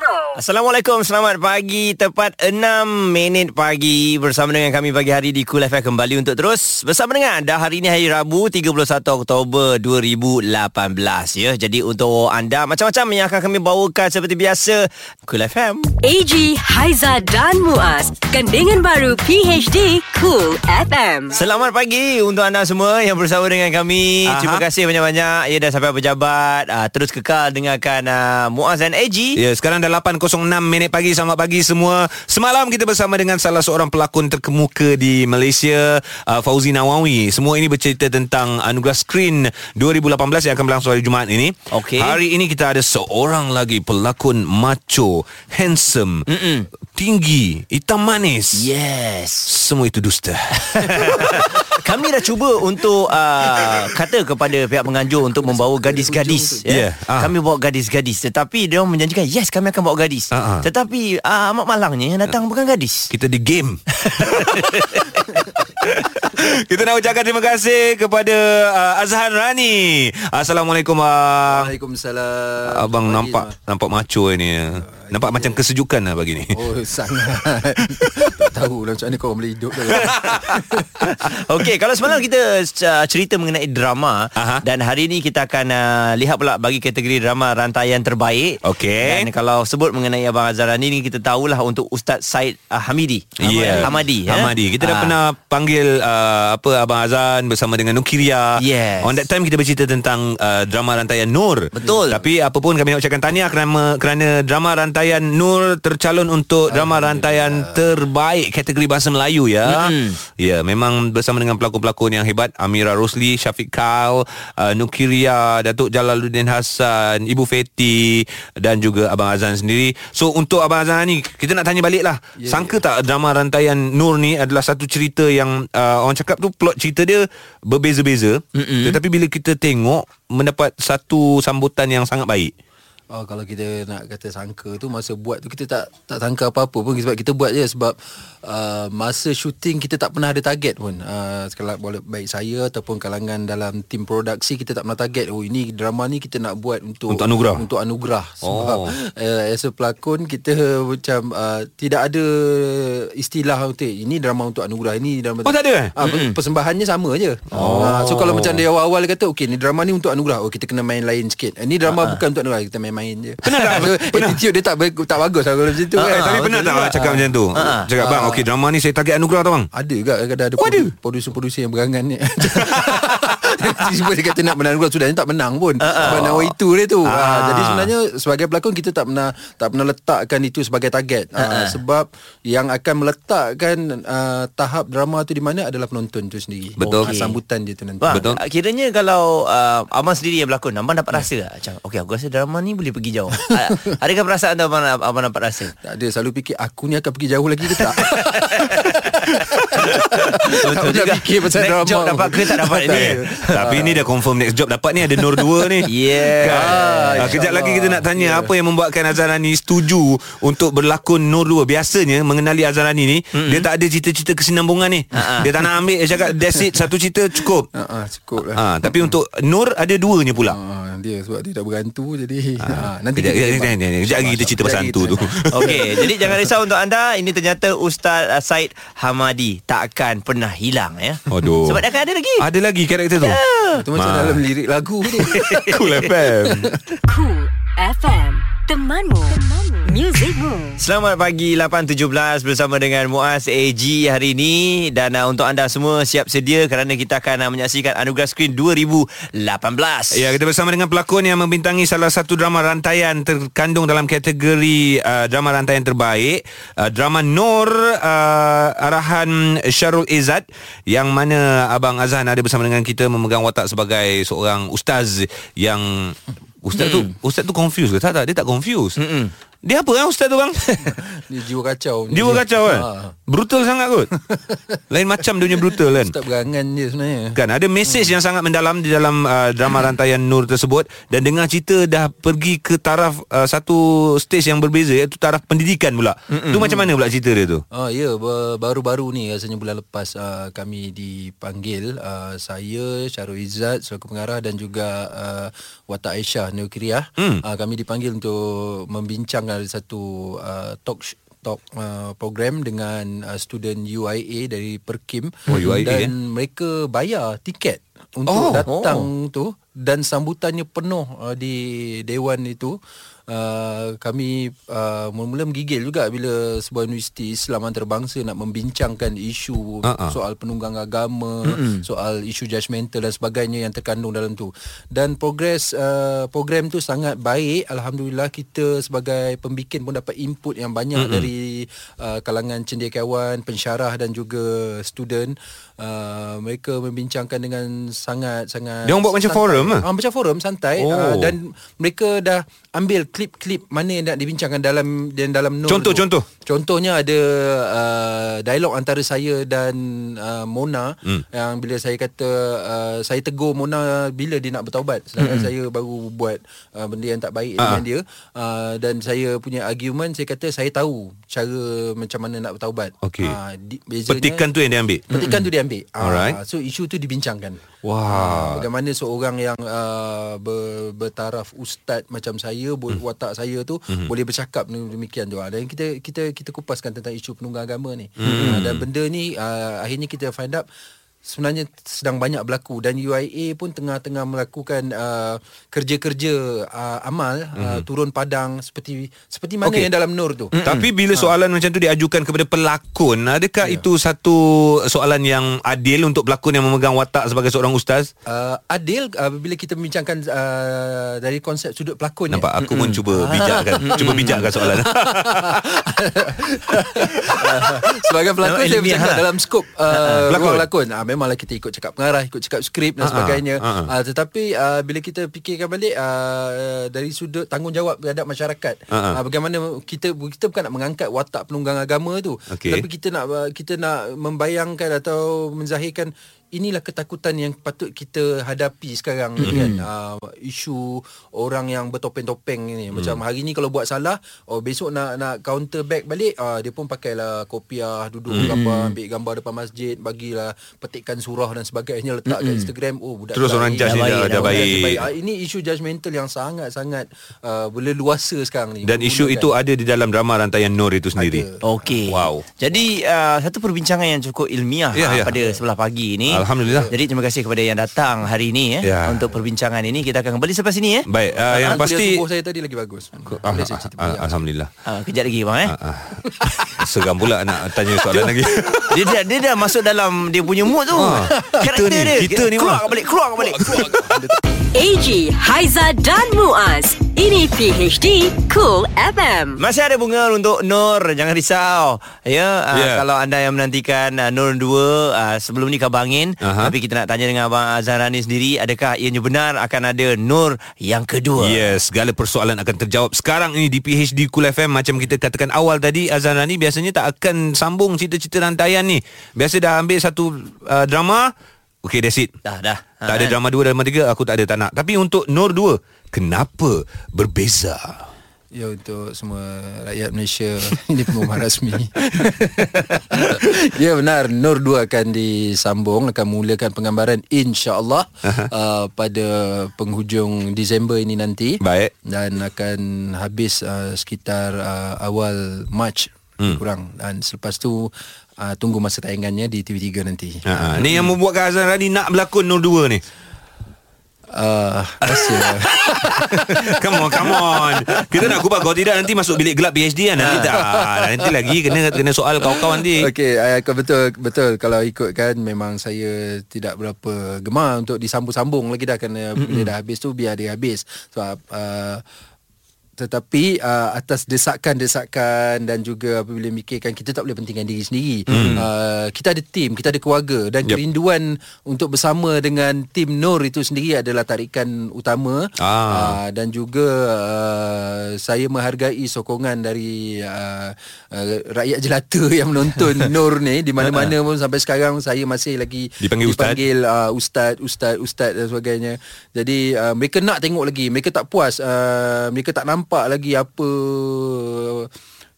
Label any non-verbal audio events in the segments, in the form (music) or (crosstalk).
Assalamualaikum, selamat pagi Tepat 6 minit pagi Bersama dengan kami pagi hari di Cool FM Kembali untuk terus bersama dengan anda Hari ini hari Rabu 31 Oktober 2018 ya. Jadi untuk anda Macam-macam yang akan kami bawakan Seperti biasa Cool FM AG Haiza dan Muaz, gandingan baru PHD Cool FM. Selamat pagi untuk anda semua yang bersama dengan kami. Aha. Terima kasih banyak-banyak. Ya dah sampai pejabat. Uh, terus kekal dengarkan uh, Muaz dan AG. Ya, sekarang dah 8.06 minit pagi. Selamat pagi semua. Semalam kita bersama dengan salah seorang pelakon terkemuka di Malaysia, uh, Fauzi Nawawi. Semua ini bercerita tentang Anugerah Screen 2018 yang akan berlangsung hari Jumaat ini. Okey. Hari ini kita ada seorang lagi pelakon macho, handsome, Mm-mm. Tinggi, hitam manis. Yes. Semua itu dusta. (laughs) Kami dah cuba untuk uh, kata kepada pihak penganjur untuk membawa gadis-gadis. Ya, ah. Kami bawa gadis-gadis. Tetapi dia orang menjanjikan, yes kami akan bawa gadis. Ah. Tetapi uh, amat malangnya yang datang bukan gadis. Kita di game (laughs) Kita nak ucapkan terima kasih kepada uh, Azhan Rani Assalamualaikum bang Waalaikumsalam. Abang nampak nampak macho ni Nampak macam kesejukan lah pagi ni Oh sangat (laughs) Tak tahu lah macam mana kau boleh hidup. (laughs) Okey, kalau semalam kita uh, cerita mengenai drama Aha. dan hari ini kita akan uh, lihat pula bagi kategori drama rantaian terbaik. Okey. Dan kalau sebut mengenai Abang Azharani ni kita tahulah untuk Ustaz Said uh, Hamidi. Ya. Hamadi. eh? Hamadi. Kita dah Ah. pernah panggil uh, apa Abang Azan bersama dengan Nukiria. Yes. On that time kita bercerita tentang uh, drama rantaian Nur. Betul. Tapi apa pun kami nak ucapkan tahniah kerana kerana drama rantaian Nur tercalon untuk drama rantaian terbaik kategori bahasa Melayu ya. Mm-mm. Ya, memang bersama dengan pelakon-pelakon yang hebat Amira Rosli, Syafiq Kal, uh, Nukiria, Datuk Jalaluddin Hassan, Ibu Feti dan juga Abang Azan sendiri. So untuk Abang Azan ni kita nak tanya balik lah. Ya, Sangka tak drama rantaian Nur ni adalah satu cerita yang uh, orang cakap tu plot cerita dia berbeza-beza. Mm-mm. Tetapi bila kita tengok mendapat satu sambutan yang sangat baik. Oh, kalau kita nak kata sangka tu masa buat tu kita tak tak sangka apa-apa pun sebab kita buat je sebab uh, masa syuting kita tak pernah ada target pun. Uh, kalau boleh baik saya ataupun kalangan dalam tim produksi kita tak pernah target oh ini drama ni kita nak buat untuk Untuk anugerah. Untuk anugerah sebab Oh. uh, as a pelakon kita macam uh, tidak ada istilah untuk ini drama untuk anugerah ini drama Oh, tak ada, eh? Ah, mm persembahannya sama je. Oh. Uh, so kalau macam dia awal-awal kata okey ni drama ni untuk anugerah. Oh kita kena main lain sikit. Eh, ni drama Ah, bukan untuk anugerah kita main-main je. Pernah tak? (laughs) so, attitude dia tak tak bagus lah kalau macam tu. Ah, kan. ah, Tapi pernah tak juga. cakap macam tu? Ah. Cakap bang, okey drama ni saya target anugerah tau bang. Ada juga kadang-kadang ada Oh, ada? produ- producer-producer yang berangan ni. (laughs) Tiba dia kata nak menang anugerah sudah tak menang pun. Sebab nak itu dia tu. Ah. Ah. jadi sebenarnya sebagai pelakon kita tak pernah tak pernah letakkan itu sebagai target. Ah, sebab yang akan meletakkan ah, tahap drama tu di mana adalah penonton tu sendiri. Betul. Ah, sambutan dia tu nanti. Bang, Betul. Kiranya kalau uh, abang sendiri yang berlakon, abang dapat rasa tak? Macam, okey aku rasa drama ni boleh pergi jauh. (laughs) Ah, Adakah perasaan tu abang, abang dapat rasa? Tak ada selalu fikir aku ni akan pergi jauh lagi ke tak? (laughs) Betul pernah juga. fikir pasal Next drama. job dapat ke tak dapat ni? Tapi ni dah confirm next job dapat ni ada Nur 2 ni. Yeah. Kan? Ah, kejap lagi kita nak tanya apa yang membuatkan Azharani setuju untuk berlakon Nur 2. Biasanya mengenali Azharani ni, mm-hmm. dia tak ada cerita-cerita kesinambungan ni. Dia tak nak ambil dia cakap that's it satu cerita cukup. Cukup lah. Ah, tapi untuk Nur ada duanya pula. Ah, dia sebab dia tak berhantu jadi ah, nanti Kejap, kita kejap, kejap, kejap, kejap lagi kita cerita pasal Kejap hantu tu. Okey, jadi jangan risau untuk anda. Ini ternyata Ustaz Said Hamadi tak akan pernah hilang ya. Aduh. Sebab dia akan ada lagi. Ada lagi karakter tu. Itu macam Ma. dalam lirik lagu tu. (laughs) Cool FM. Cool FM, temanmu, temanmu, muzikmu. Selamat pagi 8.17 bersama dengan Muaz AG hari ini dan uh, untuk anda semua siap sedia kerana kita akan uh, menyaksikan Anugerah Screen 2018. Ya, kita bersama dengan pelakon yang membintangi salah satu drama rantaian terkandung dalam kategori uh, drama rantaian terbaik. Uh, drama Nur uh, arahan Syarul Izzat yang mana Abang Azhan ada bersama dengan kita memegang watak sebagai seorang ustaz yang Ustaz tu Ustaz tu confused ke? Tak tak Dia tak confused Mm-mm. Dia apa kan ustaz tu bang? (laughs) Dia jiwa kacau Jiwa kacau kan? ha. Brutal sangat kot. (laughs) Lain macam dia punya brutal kan? Ustaz berangan je sebenarnya Kan ada mesej yang sangat mendalam di dalam uh, drama rantaian Nur tersebut dan dengar cerita dah pergi ke taraf uh, satu stage yang berbeza iaitu taraf pendidikan pula. Tu macam mana pula cerita dia tu? Oh ya, ba- baru-baru ni rasanya bulan lepas uh, kami dipanggil uh, saya Syarul Izzat selaku pengarah dan juga uh, Watak Aisyah Nukriah. Hmm. Uh, kami dipanggil untuk membincangkan ada satu uh, talk sh- talk uh, program dengan uh, student UIA dari Perkim Oh, UIA, dan eh? mereka bayar tiket Oh, untuk datang tu dan sambutannya penuh uh, di dewan itu uh, kami uh, mula-mula menggigil juga bila sebuah universiti Islam antarabangsa nak membincangkan isu ah. soal penunggang agama, mm-hmm. soal isu judgemental dan sebagainya yang terkandung dalam tu. Dan progres uh, program tu sangat baik. Alhamdulillah kita sebagai pembikin pun dapat input yang banyak mm-hmm. dari uh, kalangan cendekiawan, pensyarah dan juga student. Uh, mereka membincangkan dengan sangat-sangat Dia orang buat macam santai. forum ah? Ah, macam forum santai Oh. uh, dan mereka dah ambil klip-klip mana yang nak dibincangkan dalam dan dalam note Contoh, tu. contoh. Contohnya ada uh, dialog antara saya dan uh, Mona Hmm. hmm. yang bila saya kata uh, saya tegur Mona bila dia nak bertaubat sedangkan hmm. saya baru buat uh, benda yang tak baik Ah. dengan dia uh, dan saya punya argument saya kata saya tahu cara macam mana nak bertaubat. Okey. Ah, di, bezanya- Petikan tu yang dia ambil. Petikan tu dia ambil. Ah, Alright. so isu tu dibincangkan. Wah. Ah, bagaimana seorang yang uh, ber, bertaraf ustaz macam saya, hmm. watak saya tu hmm. boleh bercakap demikian tu. Dan kita kita kita kupaskan tentang isu penunggang agama ni. Hmm. dan benda ni uh, akhirnya kita find up sebenarnya sedang banyak berlaku dan UIA pun tengah-tengah melakukan uh, kerja-kerja uh, amal uh, turun padang seperti seperti mana okay. yang dalam nur tu. Tapi bila soalan macam tu diajukan kepada pelakon, adakah Ya. itu satu soalan yang adil untuk pelakon yang memegang watak sebagai seorang ustaz? Uh, adil uh, bila kita membincangkan uh, dari konsep sudut pelakon Nampak aku pun cuba (laughs) bijakkan, cuba bijakkan soalan. (laughs) Sebagai pelakon Dalam saya ilmiah bercakap lah. dalam skop uh, Pelakon. pelakon. pelakon. Ah memanglah kita ikut cakap pengarah, ikut cakap skrip dan ah, sebagainya. ah. Uh, tetapi uh, bila kita fikirkan balik uh, dari sudut tanggungjawab terhadap masyarakat. Ah. Uh, bagaimana kita kita bukan nak mengangkat watak penunggang agama tu. Okey. Tapi kita nak kita nak membayangkan atau menzahirkan inilah ketakutan yang patut kita hadapi sekarang ni kan uh, isu orang yang bertopeng-topeng ni macam hari ni kalau buat salah oh besok nak nak counter back balik uh, dia pun pakailah kopiah duduk gambar ambil gambar depan masjid bagilah petikan surah dan sebagainya letak kat Instagram oh budak Terus orang judge dia dah dah, baik, dah baik. Ah, ini isu judgemental yang sangat-sangat uh, berleluasa sekarang ni Dan isu itu ada di dalam drama rantaian Nur itu sendiri. Okey. Wow. Jadi uh, satu perbincangan yang cukup ilmiah Ya, ya, ya. pada sebelah pagi ini. Alhamdulillah. Jadi terima kasih kepada yang datang hari ini eh Ya. untuk perbincangan ini. Kita akan kembali selepas ini eh. Baik, uh, yang pasti subuh saya tadi lagi bagus Ah, ah, balik? Alhamdulillah. Uh, kejap lagi bang eh. Ah, ah. Seram pula nak tanya soalan lagi. (laughs) Dia dah dia dah masuk dalam dia punya mood tu. Ah, (laughs) Karakter kita ni, dia. kita ni, keluar balik, keluar balik. AG, (laughs) Haiza dan Muaz. Ini PHD Cool FM. Masih ada bunga untuk Nur Jangan risau Ya uh, Ya. Kalau anda yang menantikan uh, Nur 2 uh, Sebelum ni khabar angin Aha. Tapi kita nak tanya dengan Abang Azharani sendiri Adakah ianya benar Akan ada Nur yang kedua Yes, segala persoalan akan terjawab sekarang ini di PHD Cool FM macam kita katakan awal tadi Azan Rani biasanya tak akan sambung cerita-cerita rantaian ni. Biasa dah ambil satu uh, drama, okay that's it. Dah dah Tak ada drama 2 drama 3 aku tak ada tak nak. Tapi untuk Nur 2, kenapa berbeza? Ya untuk semua rakyat Malaysia (laughs) Ini pengumuman rasmi (laughs) Ya benar Nur 2 akan disambung Akan mulakan penggambaran InsyaAllah uh, Pada penghujung Disember ini nanti Baik. Dan akan habis uh, sekitar uh, awal Mac hmm. Kurang Dan selepas tu uh, Tunggu masa tayangannya di TV3 nanti Ha, ha. Ni yang membuatkan Azan Rani nak berlakon Nur 2 ni. Uh, (laughs) come on, come on. Kita nak kubah kau tidak nanti masuk bilik gelap PhD kan. Nanti tak. Nanti lagi kena kena soal kawan-kawan nanti. Okey, uh, betul betul kalau ikutkan memang saya tidak berapa gemar untuk disambung-sambung lagi dah mm-hmm. bila dah habis tu biar dia habis. Sebab uh, tetapi uh, atas desakan-desakan dan juga apabila mikirkan kita tak boleh pentingkan diri sendiri. Mm. Uh, kita ada tim, kita ada keluarga dan Yep. kerinduan untuk bersama dengan tim Nur itu sendiri adalah tarikan utama. Ah. Uh, dan juga uh, saya menghargai sokongan dari uh, uh, rakyat jelata (laughs) yang menonton (laughs) Nur ni di mana-mana pun sampai sekarang saya masih lagi Dipanggil ustaz? dipanggil uh, ustaz, ustaz, ustaz dan sebagainya. Jadi uh, mereka nak tengok lagi, mereka tak puas, uh, mereka tak nampak lagi apa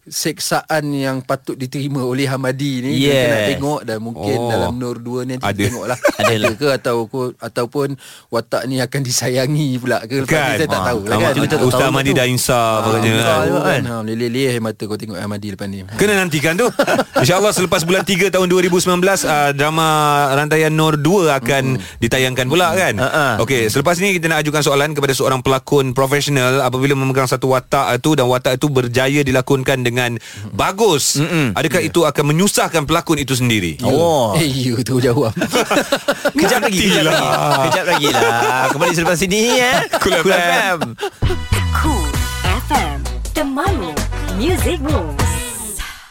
seksaan yang patut diterima oleh Hamadi ni Yes. mereka nak tengok dan mungkin Oh. dalam Nur 2 ni nanti Ada. kita tengoklah (laughs) Ada lah. ke atau ataupun watak ni akan disayangi pula ke lepas Kan? ni saya tak Ah, tahu lah kan. Kita tak Ustaz tu. dah insaf agaknya insaf. kan. kan? Ha, leleh-leleh mata kau tengok Ahmadi lepas ni. Kena nantikan tu (laughs) InsyaAllah selepas bulan 3 tahun 2019 uh, Drama Rantaian Nur 2 akan ditayangkan pula kan Ha, ha. Okey Selepas ni kita nak ajukan soalan Kepada seorang pelakon profesional Apabila memegang satu watak itu Dan watak itu berjaya dilakonkan dengan Bagus Adakah itu akan menyusahkan pelakon itu sendiri Oh. Eh, you tu jawab. (laughs) Kejap lagi, kejap lagi. Kejap lagi lah. Kembali selepas ini eh. Cool FM. Cool FM Temanmu Music Rules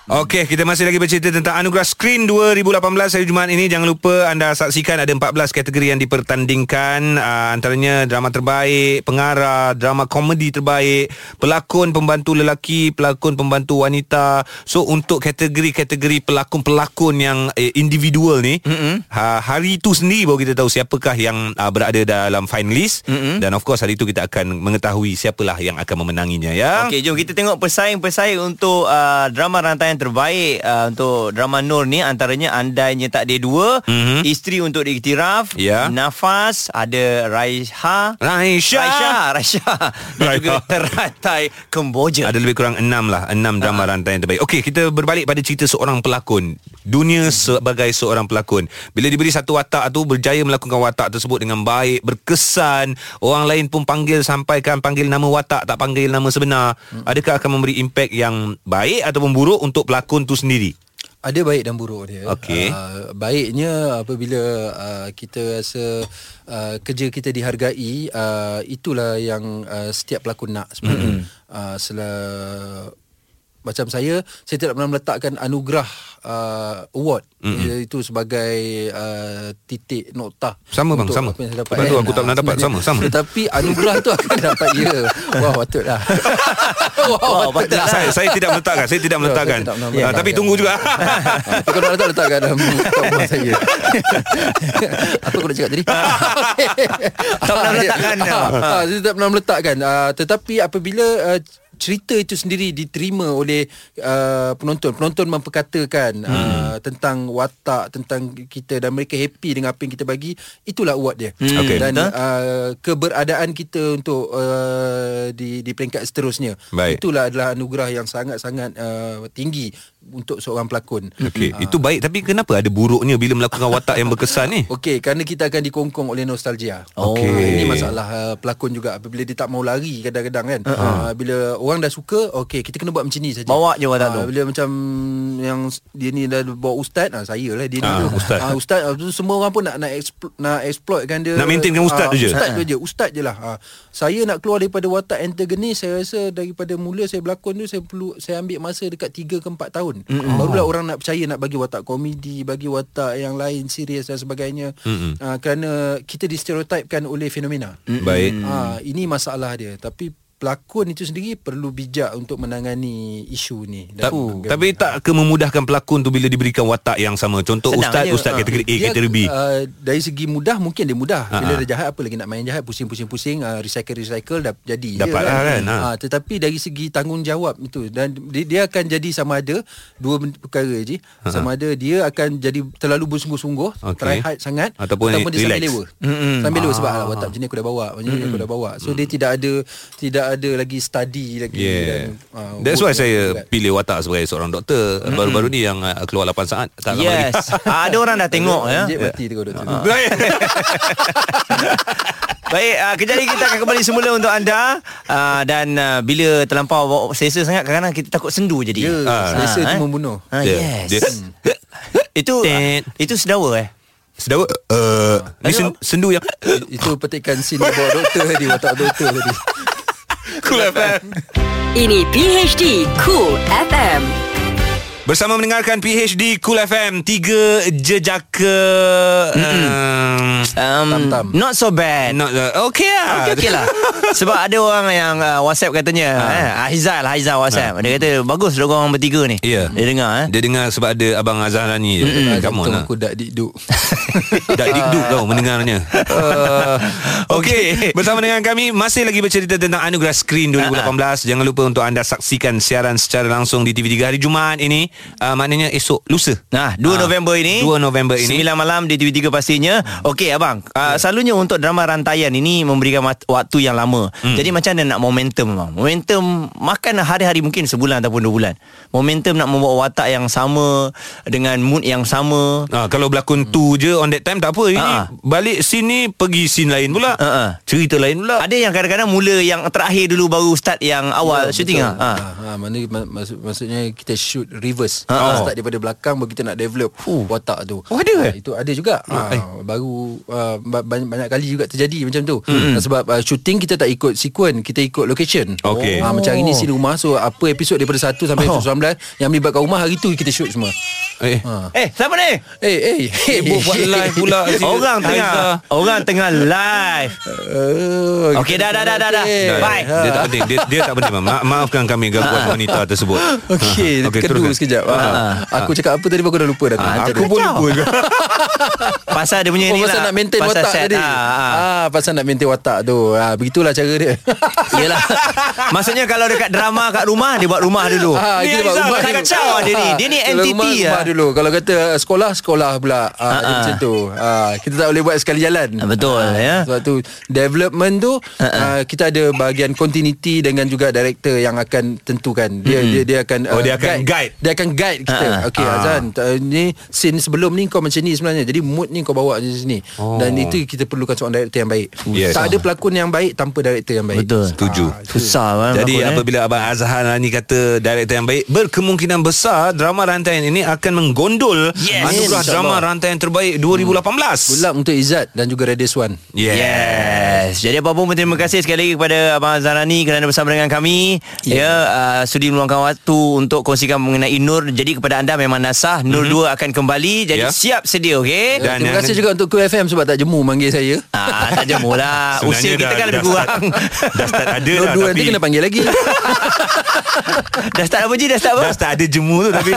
Okey, kita masih lagi bercerita tentang Anugerah Screen 2018 hari Jumaat ini. Jangan lupa anda saksikan ada 14 kategori yang dipertandingkan. Uh, antaranya drama terbaik, pengarah, drama komedi terbaik, pelakon pembantu lelaki, pelakon pembantu wanita. So untuk kategori-kategori pelakon-pelakon yang eh, individual ni, mm-hmm. ha, hari itu sendiri baru kita tahu siapakah yang uh, berada dalam finalis mm-hmm. dan of course hari itu kita akan mengetahui siapalah yang akan memenanginya ya. Okey, jom kita tengok pesaing-pesaing untuk uh, drama rantaian terbaik uh, untuk drama Nur ni antaranya Andainya Tak Ada Dua, Mhm. Isteri Untuk Diiktiraf, Ya. Nafas, ada Raiha, Raisha. Raisha, Raisha. (laughs) Dan Raiha. juga Teratai Kemboja. Ada lebih kurang enam lah. Enam drama rantai yang terbaik. Okey kita berbalik pada cerita seorang pelakon. Dunia sebagai seorang pelakon. Bila diberi satu watak tu Berjaya melakukan watak tersebut dengan baik Berkesan. Orang lain pun panggil Sampaikan panggil nama watak Tak panggil nama sebenar. Adakah akan memberi impak yang baik Ataupun buruk Untuk pelakon tu sendiri Ada baik dan buruk dia. Okey. Uh, baiknya apabila uh, kita rasa uh, kerja kita dihargai, uh, itulah yang uh, setiap pelakon nak sebenarnya. Mm-hmm. Uh, macam saya, saya tidak pernah meletakkan anugerah uh, award mm-hmm. itu sebagai uh, titik nokta. Sama, bang, sama. apa yang saya dapat. Lepas tu aku tak pernah dapat. Sama, sama. Tetapi anugerah tu akan dapat ya. (laughs) Wah, patutlah. Wah, Wah, patutlah. saya, saya tidak meletakkan Saya tidak meletakkan saya Ah, meletakkan. Tapi tunggu juga Ah, Kalau nak letak letak kat dalam rumah saya. (laughs) Apa aku nak cakap tadi? Tak pernah meletakkan. (laughs) Ah, Saya tak pernah meletakkan. Tetapi apabila cerita itu sendiri diterima oleh uh, penonton penonton memperkatakan hmm. uh, tentang watak tentang kita dan mereka happy dengan apa yang kita bagi itulah award dia Hmm. Okey. dan Betul. uh, keberadaan kita untuk uh, di di peringkat seterusnya Baik. itulah adalah anugerah yang sangat-sangat uh, tinggi untuk seorang pelakon Okey, itu baik tapi kenapa ada buruknya bila melakukan watak yang berkesan ni? (laughs) Okey, kerana kita akan dikongkong oleh nostalgia. Oh. Okey. Ah, Ini masalah uh, pelakon juga apabila dia tak mau lari kadang-kadang kan. Uh-huh. Uh, bila orang dah suka, okey, kita kena buat macam ni saja. Bawa je watak tu. Bila macam yang dia ni dah bawa ustaz, ah saya lah dia ni. Tu. ustaz. Ah, ustaz tu semua orang pun nak nak explo- nak exploitkan dia. Nak maintainkan ustaz Ah, tu je? Ustaz tu je, ustaz je lah. Ah, saya nak keluar daripada watak antagonis, saya rasa daripada mula saya berlakon tu saya perlu saya ambil masa dekat 3 ke 4 tahun. Mm-hmm. Barulah orang nak percaya nak bagi watak komedi, bagi watak yang lain serius dan sebagainya. Mm-mm. Uh, kerana kita distereotipkan oleh fenomena. Baik. Ah, ini masalah dia. Tapi pelakon itu sendiri perlu bijak untuk menangani isu ni. Ta- tapi tak ke memudahkan pelakon tu bila diberikan watak yang sama. Contoh Senang ustaz, je. ustaz kategori A, Dia, kategori B. Uh, dari segi mudah mungkin dia mudah. Ha, Bila ha. dia jahat apa lagi nak main jahat pusing-pusing-pusing uh, recycle-recycle dah jadi. Dapat lah kan, ha. Ah, tetapi dari segi tanggungjawab itu dan dia, dia akan jadi sama ada dua perkara je. Sama ada dia akan jadi terlalu bersungguh-sungguh, Okey. try hard sangat Ataupun dia sambil relax. lewa. Mm-mm. Sambil lewa sebab Ah. ah. watak macam ni aku dah bawa, macam ni aku dah bawa. So dia tidak ada tidak ada lagi study lagi Yeah. ah, That's why saya dengan- pilih watak sebagai seorang doktor. Baru-baru ni yang uh, keluar 8 saat. Tak lama lagi. Yes. (laughs) Ah, Ada orang dah tengok ya. Mati tu kau doktor. (laughs) Baik. (laughs) Baik, uh, kejap lagi kita akan kembali semula untuk anda uh, dan uh, bila terlampau bawa selesa sangat kadang-kadang kita takut sendu jadi. Ya, Ah. selesa Ah, tu eh? membunuh. Ah, Dia- yes. itu uh, itu sedawa eh. Sedawa uh, Ni sen, sendu yang Itu petikan scene bawa doktor tadi Watak doktor tadi Cool FM. Ini PHD Cool FM. Bersama mendengarkan PHD Cool FM Tiga jejaka um, Um, Tam-tam. not so bad. Not, uh, Okay lah. Okey okay lah. (laughs) Sebab ada orang yang uh, WhatsApp katanya ha. eh, Haizal Haizal WhatsApp. Ha. Dia kata Bagus dia orang bertiga ni. Ya. Dia dengar eh. Dia dengar sebab ada Abang Azhar Rani je Ah, Come on lah. aku dak dikduk. (laughs) Dak dikduk tau mendengarnya. Uh, (laughs) Okey Bersama dengan kami Masih lagi bercerita tentang Anugerah Screen 2018 Jangan lupa untuk anda saksikan Siaran secara langsung Di TV3 hari Jumaat ini uh, Maknanya esok Lusa Nah, 2 Ah, November ini 2 November ini 9 malam di TV3 pastinya Okey abang uh, Selalunya untuk drama rantaian ini Memberikan mat- waktu yang lama hmm. Jadi macam mana nak momentum abang Momentum Makan hari-hari mungkin sebulan ataupun dua bulan Momentum nak membawa watak yang sama Dengan mood yang sama Ah, kalau berlakon tu je on that time tak apa. Ini Ah. balik sini pergi scene lain pula. Ah, ah. Cerita lain pula. Ada yang kadang-kadang mula yang terakhir dulu Baru start yang awal Ya, syuting ah. Ha, ha, mana mak, maksud, maksudnya kita shoot reverse. Ha, Ha, ha. Start daripada belakang baru kita nak develop Uh. watak tu. Oh, ada Ha, eh? itu ada juga. Ha, baru uh, ba- banyak, banyak kali juga terjadi macam tu. Hmm. Sebab uh, shooting kita tak ikut sequence, kita ikut location. Okey. Ha, macam hari ni scene rumah so apa episod daripada 1 sampai Oh. episod 19 yang melibatkan rumah hari tu kita shoot semua. Eh. Ha. Eh, siapa ni? Eh, eh, eh. Ibu buat (laughs) live pula. (laughs) Orang tengah. Orang tengah live Uh, Okey, dah, dah, dah, dah, dah. Bye. Dia tak penting Dia, dia tak penting Ma- Maafkan kami Gangguan (laughs) wanita tersebut Okey, Ha, okay, kedu teruskan. Sekejap. Ha. Aku cakap apa tadi aku dah lupa dah. Ah, Macam Aku pun lupa juga (laughs) Pasal dia punya Oh ni pasal lah nak maintain pasal watak set. tadi Ah, ah. ah, Pasal nak maintain watak tu ah, Begitulah cara dia (laughs) Yelah Maksudnya kalau dekat drama kat rumah Dia buat rumah dulu ah, Ni kita buat rumah dulu. kacau dia ni. Dia ni entity rumah, lah. rumah dulu Kalau kata sekolah Sekolah pula ah, Ah, dia ah. Macam tu ah, Kita tak boleh buat sekali jalan Ah, betul, ya. Sebab tu Development tu ah, Kita ada bahagian continuity Dengan juga director Yang akan tentukan Dia dia, dia akan Oh, dia akan guide. Dia akan guide kita Ah, ah. Okay Ah. Azan t- Ni scene sebelum ni Kau macam ni sebenarnya Jadi mood ni kau bawa di sini Oh. Dan itu kita perlukan seorang director yang baik Yes. Tak ada pelakon yang baik Tanpa director yang baik Betul. Setuju. Ah. Susah kan Jadi berlakon, eh. apabila Abang Azhar ni kata Director yang baik Berkemungkinan besar Drama rantaian ini Akan menggondol Yes. Anugerah. Drama Rantaian Terbaik 2018 Good luck untuk Izzat Dan juga Radius One Yes, Yes. Jadi apa pun terima kasih sekali lagi kepada Abang Zarani kerana bersama dengan kami. Ya, yeah. uh, sudi meluangkan waktu untuk kongsikan mengenai Nur. Jadi kepada anda memang nasah Nur mm-hmm. 2 akan kembali. Jadi Ya. siap sedia okey? Dan- Terima kasih juga untuk QFM Sebab tak jemu manggil saya Ah, tak jemu lah. Sebenarnya Usia kita dah- kan lebih dah kurang. start- Dah start ada lah Dua-dua tapi nanti kena panggil lagi (laughs) dah start apa Ji? Dah start apa? Dah start ada jemu tu Tapi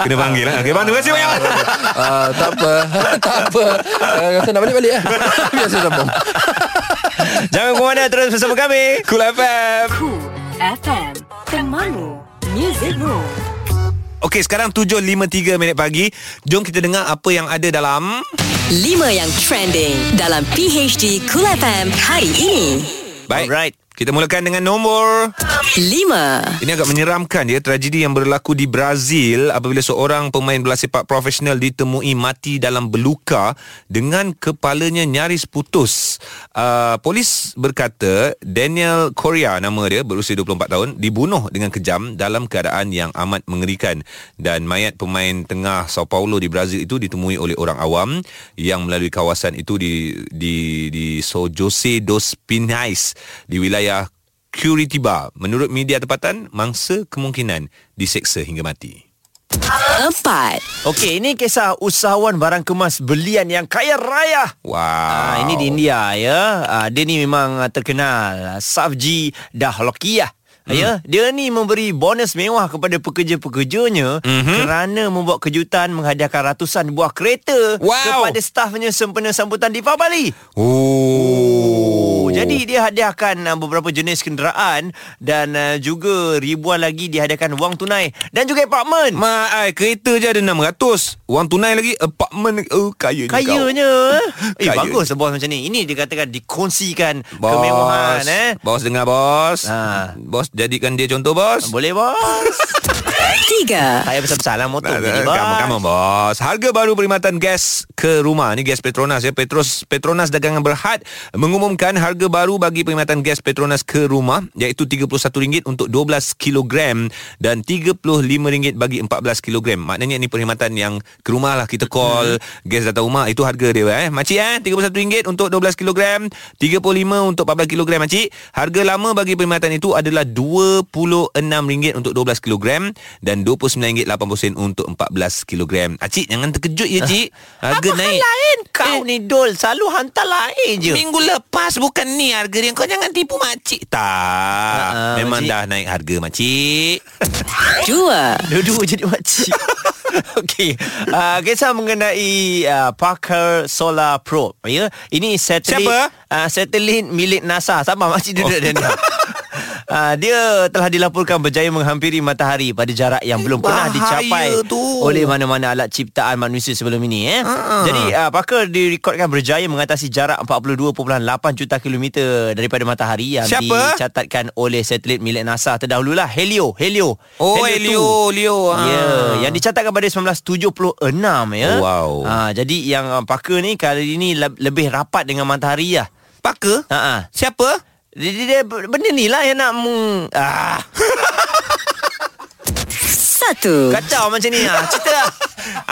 Kena panggil lah Okay bang terima kasih banyak uh, Tak apa (laughs) Tak apa uh, Rasa nak balik-balik lah (laughs) Biasa sambung Jangan ke mana terus bersama kami. Cool FM Cool FM. Temanmu. Music Room. Okey sekarang 7.53 minit pagi Jom kita dengar apa yang ada dalam 5 yang trending dalam PHD Cool FM hari ini. Baik Alright. Kita mulakan dengan nombor 5. Ini agak menyeramkan ya tragedi yang berlaku di Brazil apabila seorang pemain bola sepak profesional ditemui mati dalam beluka dengan kepalanya nyaris putus. Uh, polis berkata Daniel Correa nama dia berusia 24 tahun dibunuh dengan kejam dalam keadaan yang amat mengerikan dan mayat pemain tengah Sao Paulo di Brazil itu ditemui oleh orang awam yang melalui kawasan itu di di di São José dos Pinhais di wilayah Curitiba. Menurut media tempatan, mangsa kemungkinan diseksa hingga mati. 4. Okey, ini kisah usahawan barang kemas belian yang kaya raya. Wow. Ah, ini di India ya. Ah, dia ni memang ah, terkenal. Savji Dahlokia. Hmm. Ya, dia ni memberi bonus mewah kepada pekerja-pekerjanya mm-hmm. kerana membuat kejutan menghadiahkan ratusan buah kereta Wow. kepada stafnya sempena sambutan di Bali. Oh. Jadi dia hadiahkan uh, beberapa jenis kenderaan dan uh, juga ribuan lagi dihadiahkan wang tunai dan juga apartmen. Mak ai kereta je ada 600. Wang tunai lagi apartmen oh kaya Kayanya (laughs) Eh Kaya. bagus bos macam ni Ini dikatakan dikongsikan Bos. Kemewahan eh Bos dengar bos. Ha. Bos jadikan dia contoh bos. Boleh bos (laughs) Tiga. Saya besar-besar lah motor Nah, ni, bos. Come on, bos. Harga baru perkhidmatan gas ke rumah. Ni gas Petronas ya. Petros Petronas Dagangan Berhad mengumumkan harga baru bagi perkhidmatan gas Petronas ke rumah iaitu RM31 untuk 12 kg dan RM35 bagi 14 kg. Maknanya ni perkhidmatan yang ke rumah lah kita call gas datang rumah itu harga dia eh. Makcik eh RM31 untuk 12 kg, 35 untuk 14 kg makcik. Harga lama bagi perkhidmatan itu adalah RM26 untuk 12 kg dan RM29.80 untuk 14 kg. Acik jangan terkejut ya cik. Harga Apa naik. hal lain? Kau ni Dol selalu hantar lain je. Minggu lepas bukan ni harga dia. Kau jangan tipu makcik. Tak. Ah, Memang makcik. dah naik harga makcik. (laughs) Dua. Dua-dua jadi makcik. (laughs) Okey, uh, kisah mengenai uh, Parker Solar Probe. Ya, ini satelit Siapa? Uh, satelit milik NASA. Sama makcik duduk oh. dia ni. (laughs) Uh, dia telah dilaporkan berjaya menghampiri matahari pada jarak yang belum pernah dicapai tu. oleh mana-mana alat ciptaan manusia sebelum ini eh. Ha. Jadi uh, Parker direkodkan berjaya mengatasi jarak 42.8 juta kilometer daripada matahari yang Siapa? dicatatkan oleh satelit milik NASA terdahululah Helio, Helio. Oh, 2. Leo, Leo. Ya, yeah, yang dicatatkan pada 1976 ya. Oh, wow. Ha, jadi yang uh, Parker ni kali ini le- lebih rapat dengan matahari lah. Parker? Ha ah. Siapa? Dia, dia, benda ni lah yang nak meng, ah Satu. kacau macam ni ah. Cerita lah.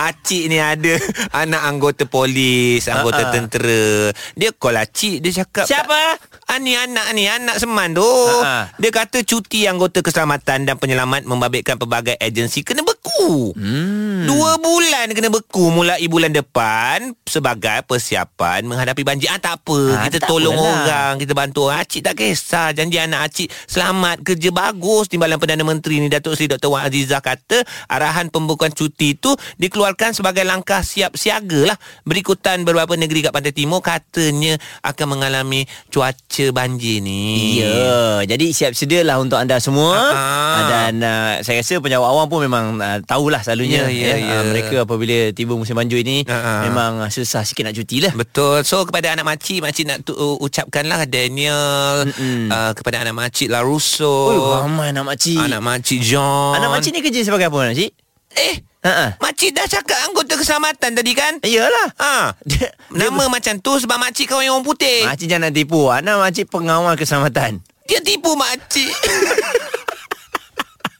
Acik ni ada anak anggota polis, anggota ha. tentera. Dia call acik, dia cakap Siapa? Ah, ni anak ni Anak Seman tu ha. Dia kata cuti anggota keselamatan Dan penyelamat Membabitkan pelbagai agensi Kena beku hmm. Dua bulan kena beku Mulai bulan depan Sebagai persiapan Menghadapi banjir ah, Tak apa Ah, Kita tak tolong apalah. orang Kita bantu orang Acik tak kisah Janji anak acik Selamat Kerja bagus Timbalan Perdana Menteri ni Datuk Seri Dr. Wan Azizah kata Arahan pembukaan cuti tu Dikeluarkan sebagai langkah siap siaga lah Berikutan beberapa negeri kat Pantai Timur Katanya Akan mengalami cuaca banjir ni Ya, jadi siap sedialah untuk anda semua. Ah. Dan uh, saya rasa penjawat awam pun memang uh, tahulah selalunya Ya, ya, ya. Uh, mereka apabila tiba musim banjir ini Ah, ah. memang uh, susah sikit nak cuti lah. Betul So kepada anak makcik Makcik nak tu, uh, ucapkanlah Daniel uh, Kepada anak makcik Larusso Oh, ramai anak makcik. Anak makcik John Anak makcik ni kerja sebagai apa makcik? Eh Ha Makcik dah cakap anggota keselamatan tadi kan Iyalah. Ha. Dia, Nama macam tu sebab makcik kawan yang orang putih. Makcik jangan tipu. Anak makcik pengawal keselamatan. Dia tipu makcik. (laughs)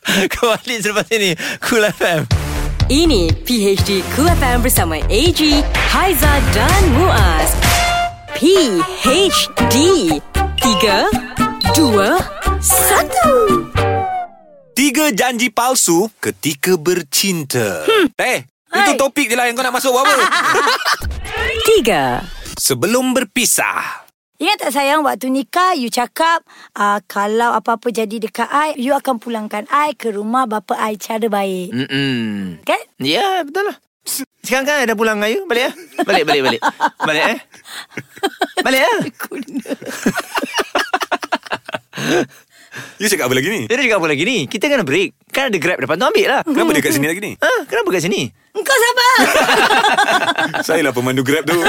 (laughs) Kembali selepas ini Cool FM Ini PHD Cool FM bersama AG, Haiza dan Muaz. PHD 3 2 1 Tiga janji palsu ketika bercinta. Hmm. Eh, itu Hai. topik je lah yang kau nak masuk buat apa? (laughs) 3 Sebelum berpisah. Ingat tak sayang waktu nikah you cakap uh, kalau apa-apa jadi dekat I you akan pulangkan I ke rumah bapa I cara baik. Mm-mm. Kan? Ya betul lah Sekarang kan dah pulang dengan you Balik ya Balik balik balik Balik eh Balik ya You cakap apa lagi ni? Dia cakap apa lagi ni Kita kena break Kan ada grab depan tu ambil lah Kenapa dia kat sini lagi ni? Ha, kenapa kat sini? Engkau sabar. (laughs) Saya lah pemandu Grab tu. (laughs)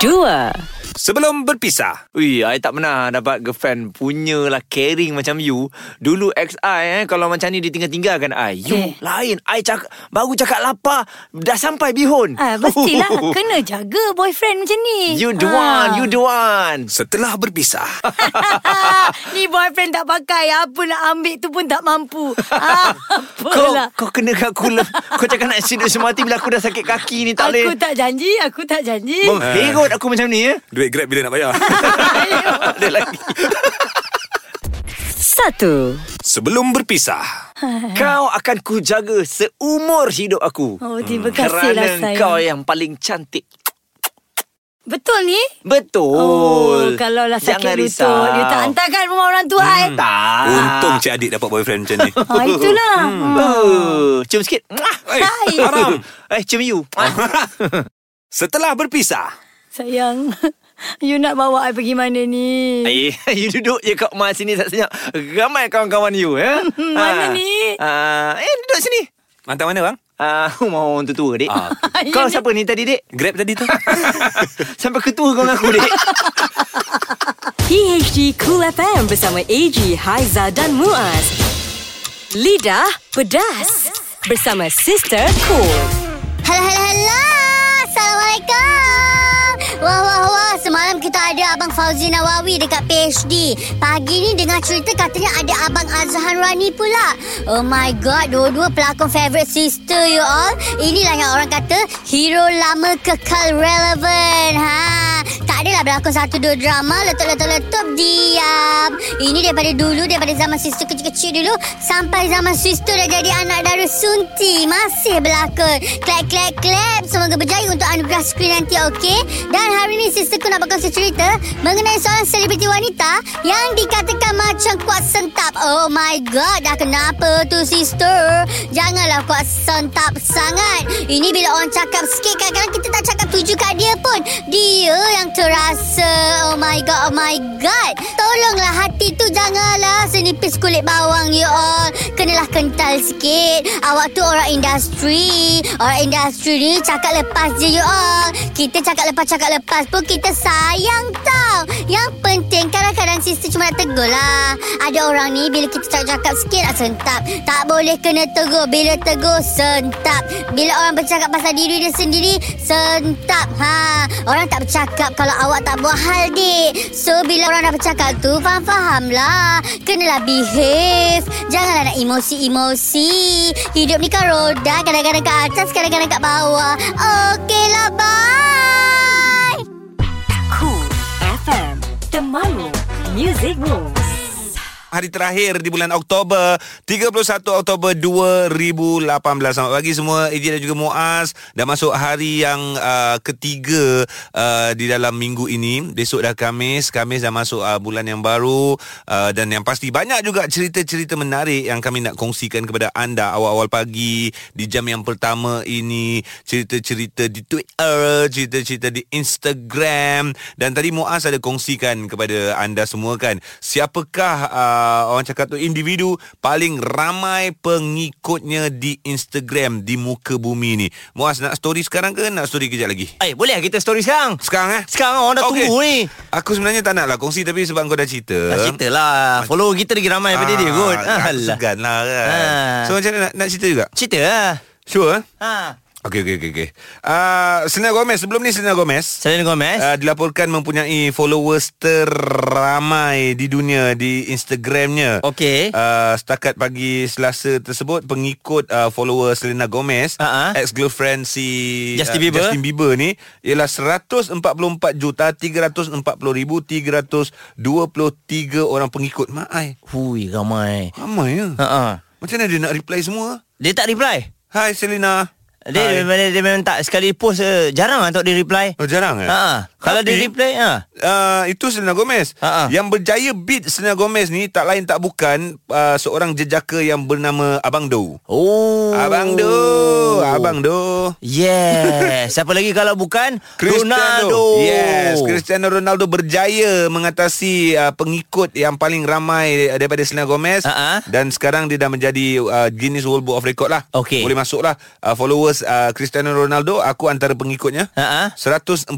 2 Sebelum berpisah. Ui, I tak pernah dapat girlfriend punya lah caring macam you. Dulu ex I eh, kalau macam ni dia tinggal-tinggalkan I. You Eh. lain. I cakap, baru cakap lapar, dah sampai bihun. ah, mestilah (laughs) kena jaga boyfriend macam ni. You the Ah. one, you the one. Setelah berpisah. (laughs) ni boyfriend tak pakai Apa nak ambil tu pun tak mampu ah, (laughs) Kau, Apalah kau kena kat aku lah. Kau cakap nak siduk semati bila aku dah sakit kaki ni tak Aku boleh. tak janji Aku tak janji Mengherut aku macam ni ya. Duit Grab bila nak bayar? Ada lagi. 1 Sebelum berpisah. Kau akan ku jaga seumur hidup aku. Oh terima kasih lah Kerana sayang kau yang paling cantik. Betul ni Betul. Oh kalau lah sakit Jangan lutut risau. You tak hantarkan rumah orang tua hmm. Tak. Untung cik adik dapat boyfriend macam ni. ah, Itulah hmm. Oh, cium sikit. Eh, Hai. haram. Eh, cium you. (laughs) Setelah berpisah. Sayang You nak bawa I pergi mana ni (laughs) Eh, you duduk je kat rumah sini tak senyap. Ramai kawan-kawan you, ya? (laughs) Mana ni? Ah, eh, duduk sini. Hantar mana bang? Ah, rumah orang tua, dek. Ah, Kau Ya, siapa ni tadi, dek? Grab tadi tu. (laughs) Sampai ketua kau mengaku, dek. PHD Cool FM bersama AG, Haiza dan Muaz. Lidah pedas bersama Sister Cool. Hello, hello, hello. Assalamualaikum. Wah, wah, wah. Semalam kita ada Abang Fauzi Nawawi dekat PhD. Pagi ni dengar cerita katanya ada Abang Azhan Rani pula. Oh my god, dua-dua pelakon favourite sister you all. Inilah yang orang kata hero lama kekal relevan. Ha, tak adalah berlakon satu dua drama letup-letup-letup diam. Ini daripada dulu, daripada zaman sister kecil-kecil dulu sampai zaman sister dah jadi anak dara sunti. Masih berlakon. Clap, clap, clap. Semoga berjaya untuk anugerah skrin nanti, okey? Dan hari ni sisterku nak berkongsi cerita mengenai seorang selebriti wanita yang dikatakan macam kuat sentap. Oh my god, dah kenapa tu sister? Janganlah kuat sentap sangat. Ini bila orang cakap sikit kadang-kadang kita tak cakap tuju kat dia pun. Dia yang terasa. Oh my god, oh my god. Tolonglah hati tu janganlah senipis kulit bawang you all. Kenalah kental sikit. Awak tu orang industri. Orang industri ni cakap lepas je you all. Kita cakap lepas cakap lepas pun kita sayang tau. Yang penting kadang-kadang sister cuma nak tegur lah. Ada orang ni bila kita cakap-cakap sikit nak sentap. Tak boleh kena tegur. Bila tegur sentap. Bila orang bercakap pasal diri dia sendiri sentap. Ha, orang tak bercakap kalau awak tak buat hal dik. So bila orang dah bercakap tu faham-faham lah. Kenalah behave. Janganlah nak emosi-emosi. Hidup ni kan roda. Kadang-kadang kat atas, kadang-kadang kat bawah. Okey lah, bye. Cool FM. Temanmu. Music Rules. Hari terakhir di bulan Oktober 31 Oktober 2018 Selamat pagi semua Eji dan juga Muaz. Dah masuk hari yang uh, ketiga uh, Di dalam minggu ini. Besok dah Kamis. Kamis dah masuk uh, bulan yang baru. Uh, Dan yang pasti banyak juga cerita-cerita menarik Yang kami nak kongsikan kepada anda Awal-awal pagi Di jam yang pertama ini. Cerita-cerita di Twitter Cerita-cerita di Instagram. Dan tadi Muaz ada kongsikan kepada anda semua kan Siapakah uh, orang cakap tu individu paling ramai pengikutnya di Instagram di muka bumi ni. Muaz nak story sekarang ke nak story kejap lagi? Eh, boleh lah kita story sekarang? Sekarang eh? Sekarang orang dah Okey. tunggu ni. Aku sebenarnya tak nak lah kongsi tapi sebab kau dah cerita. Dah cerita lah. Follow kita lagi ramai daripada dia kot. Ah, Alah. segan lah kan. Ah. So macam mana nak, nak cerita juga? Cerita lah. Sure? Ha. Okey okey okey okey. Uh, Selena Gomez sebelum ni Selena Gomez Selena Gomez. Uh, dilaporkan mempunyai followers teramai di dunia di Instagramnya. Okey. Uh, setakat pagi Selasa tersebut pengikut uh, follower Selena Gomez, Ha-ha. ex-girlfriend si Justin uh, Bieber. Justin Bieber ni ialah 144 juta 340 ribu 323 orang pengikut. Mai. Hui, ramai. Ramai ya. Ha ah. Macam mana dia nak reply semua? Dia tak reply. Hai Selena. Dia, dia, dia memang tak sekali post uh, jarang lah untuk dia reply. Oh jarang eh? Ha. Kalau dia Tapi- reply ha. uh, itu Selena Gomez. Ha-ha. Yang berjaya beat Selena Gomez ni tak lain tak bukan uh, seorang jejaka yang bernama Abang Do. Oh. Abang Do, Abang Do. Yes. (laughs) Siapa lagi kalau bukan Ronaldo. Yes, Cristiano Ronaldo berjaya mengatasi uh, pengikut yang paling ramai daripada Selena Gomez Ha-ha. dan sekarang dia dah menjadi uh, Guinness World Book of Record lah. Okey. Boleh masuk lah uh, followers uh, Cristiano Ronaldo aku antara pengikutnya. Ha-ha. 144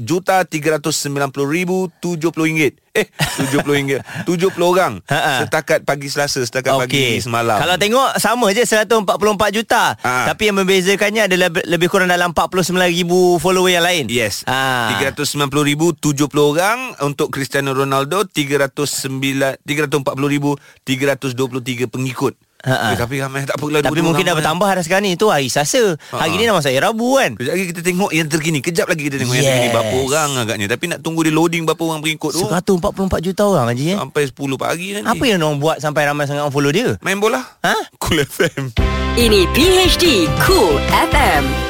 juta 390 ribu 70 ringgit. Eh 70 ringgit (laughs) 70 orang Ha-ha. Setakat pagi Selasa Setakat pagi semalam Kalau tengok sama je 144 juta. Ha. Tapi yang membezakannya adalah lebih kurang dalam 49 ribu follower yang lain. Yes. Ha. 390 ribu 70 orang untuk Cristiano Ronaldo 309 340 ribu 323 pengikut. Ha-ha. Eh, tapi ramai tak apalah Tapi mungkin dah bertambah dah sekarang ni. Itu hari Selasa. Hari Ha. ni dah hari Rabu kan. Kejap lagi kita tengok yang terkini. Kejap lagi kita tengok yang terkini Yes. berapa orang agaknya. Tapi nak tunggu dia loading berapa orang pengikut tu. 144 juta orang Haji eh. Sampai 10 pagi nanti. Apa yang orang buat sampai ramai sangat orang follow dia? Main bola? Ha? Cool FM. Ini PHD Cool FM.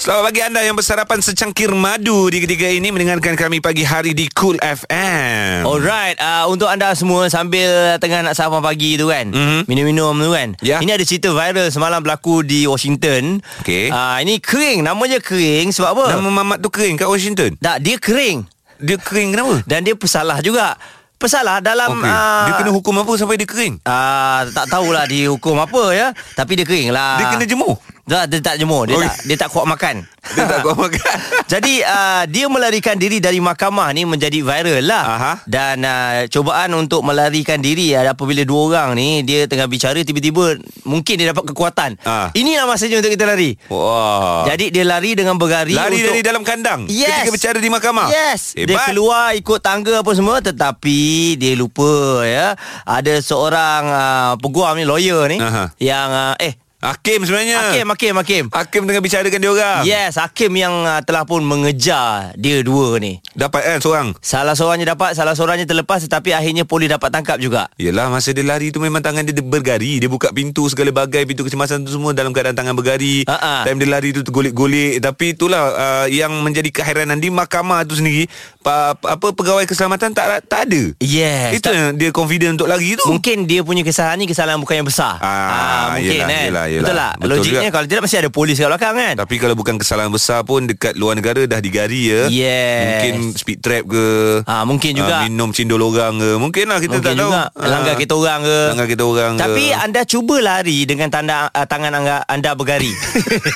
Selamat pagi anda yang bersarapan secangkir madu di ketiga ini mendengarkan kami pagi hari di Cool FM. Alright, uh, untuk anda semua sambil tengah nak sarapan pagi tu kan, Mhm. minum-minum tu kan. Ya. Ini ada cerita viral semalam berlaku di Washington. Okey. Uh, ini kering, nama je kering sebab apa? Nama mamat tu kering kat Washington. Tak, dia kering Dia kering kenapa? dan dia pesalah juga. Pesalah dalam Okey. uh, Dia kena hukum apa sampai dia kering? uh, tak tahulah dihukum apa ya, tapi dia kering lah. Dia kena jemur. Tak, dia tak jemur. Dia Oh, tak dia tak kuat makan. (laughs) Dia tak kuat makan. (laughs) Jadi uh, dia melarikan diri dari mahkamah ni menjadi viral lah. Aha. Dan uh, cubaan untuk melarikan diri uh, apabila dua orang ni dia tengah bicara tiba-tiba mungkin dia dapat kekuatan. Ah. Inilah masanya untuk kita lari. Wah. Jadi dia lari dengan bergari Lari untuk dari dalam kandang Yes. ketika bercara di mahkamah. Yes Hebat. Dia keluar ikut tangga apa semua Tetapi Dia lupa ya Ada seorang uh, Peguam ni Lawyer ni Aha. Yang uh, Eh Hakim sebenarnya. Hakim Hakim Hakim. Hakim tengah bicarakan dia orang. Yes Hakim yang uh, telah pun mengejar Dia dua ni. Dapat kan seorang. Salah seorangnya dapat Salah seorangnya terlepas Tetapi akhirnya polis dapat tangkap juga. Yelah masa dia lari tu memang tangan dia bergari. Dia buka pintu segala bagai Pintu kecemasan tu semua dalam keadaan tangan bergari. Ha-ha. Time dia lari tu tergolek-golek. Tapi itulah uh, yang menjadi keheranan Di mahkamah tu sendiri pa, pa, apa Pegawai keselamatan tak tak ada. Yes Itu yang dia confident untuk lari tu. Mungkin dia punya kesalahan ni Kesalahan bukan yang besar. Ah, Mungkin yelah, kan yelah, yelah. Betul tak Betul Logiknya juga. kalau tidak Mesti ada polis kat belakang kan? Tapi kalau bukan kesalahan besar pun Dekat luar negara dah digari ya. Yes. Mungkin speed trap ke? Ah, mungkin juga. ah, Minum cindol orang ke? Mungkin lah kita Mungkin tak tahu. juga. Langgar kita orang ke? Langgar kita orang ke? Tapi anda cuba lari Dengan tanda uh, tangan anda, anda bergari. (laughs)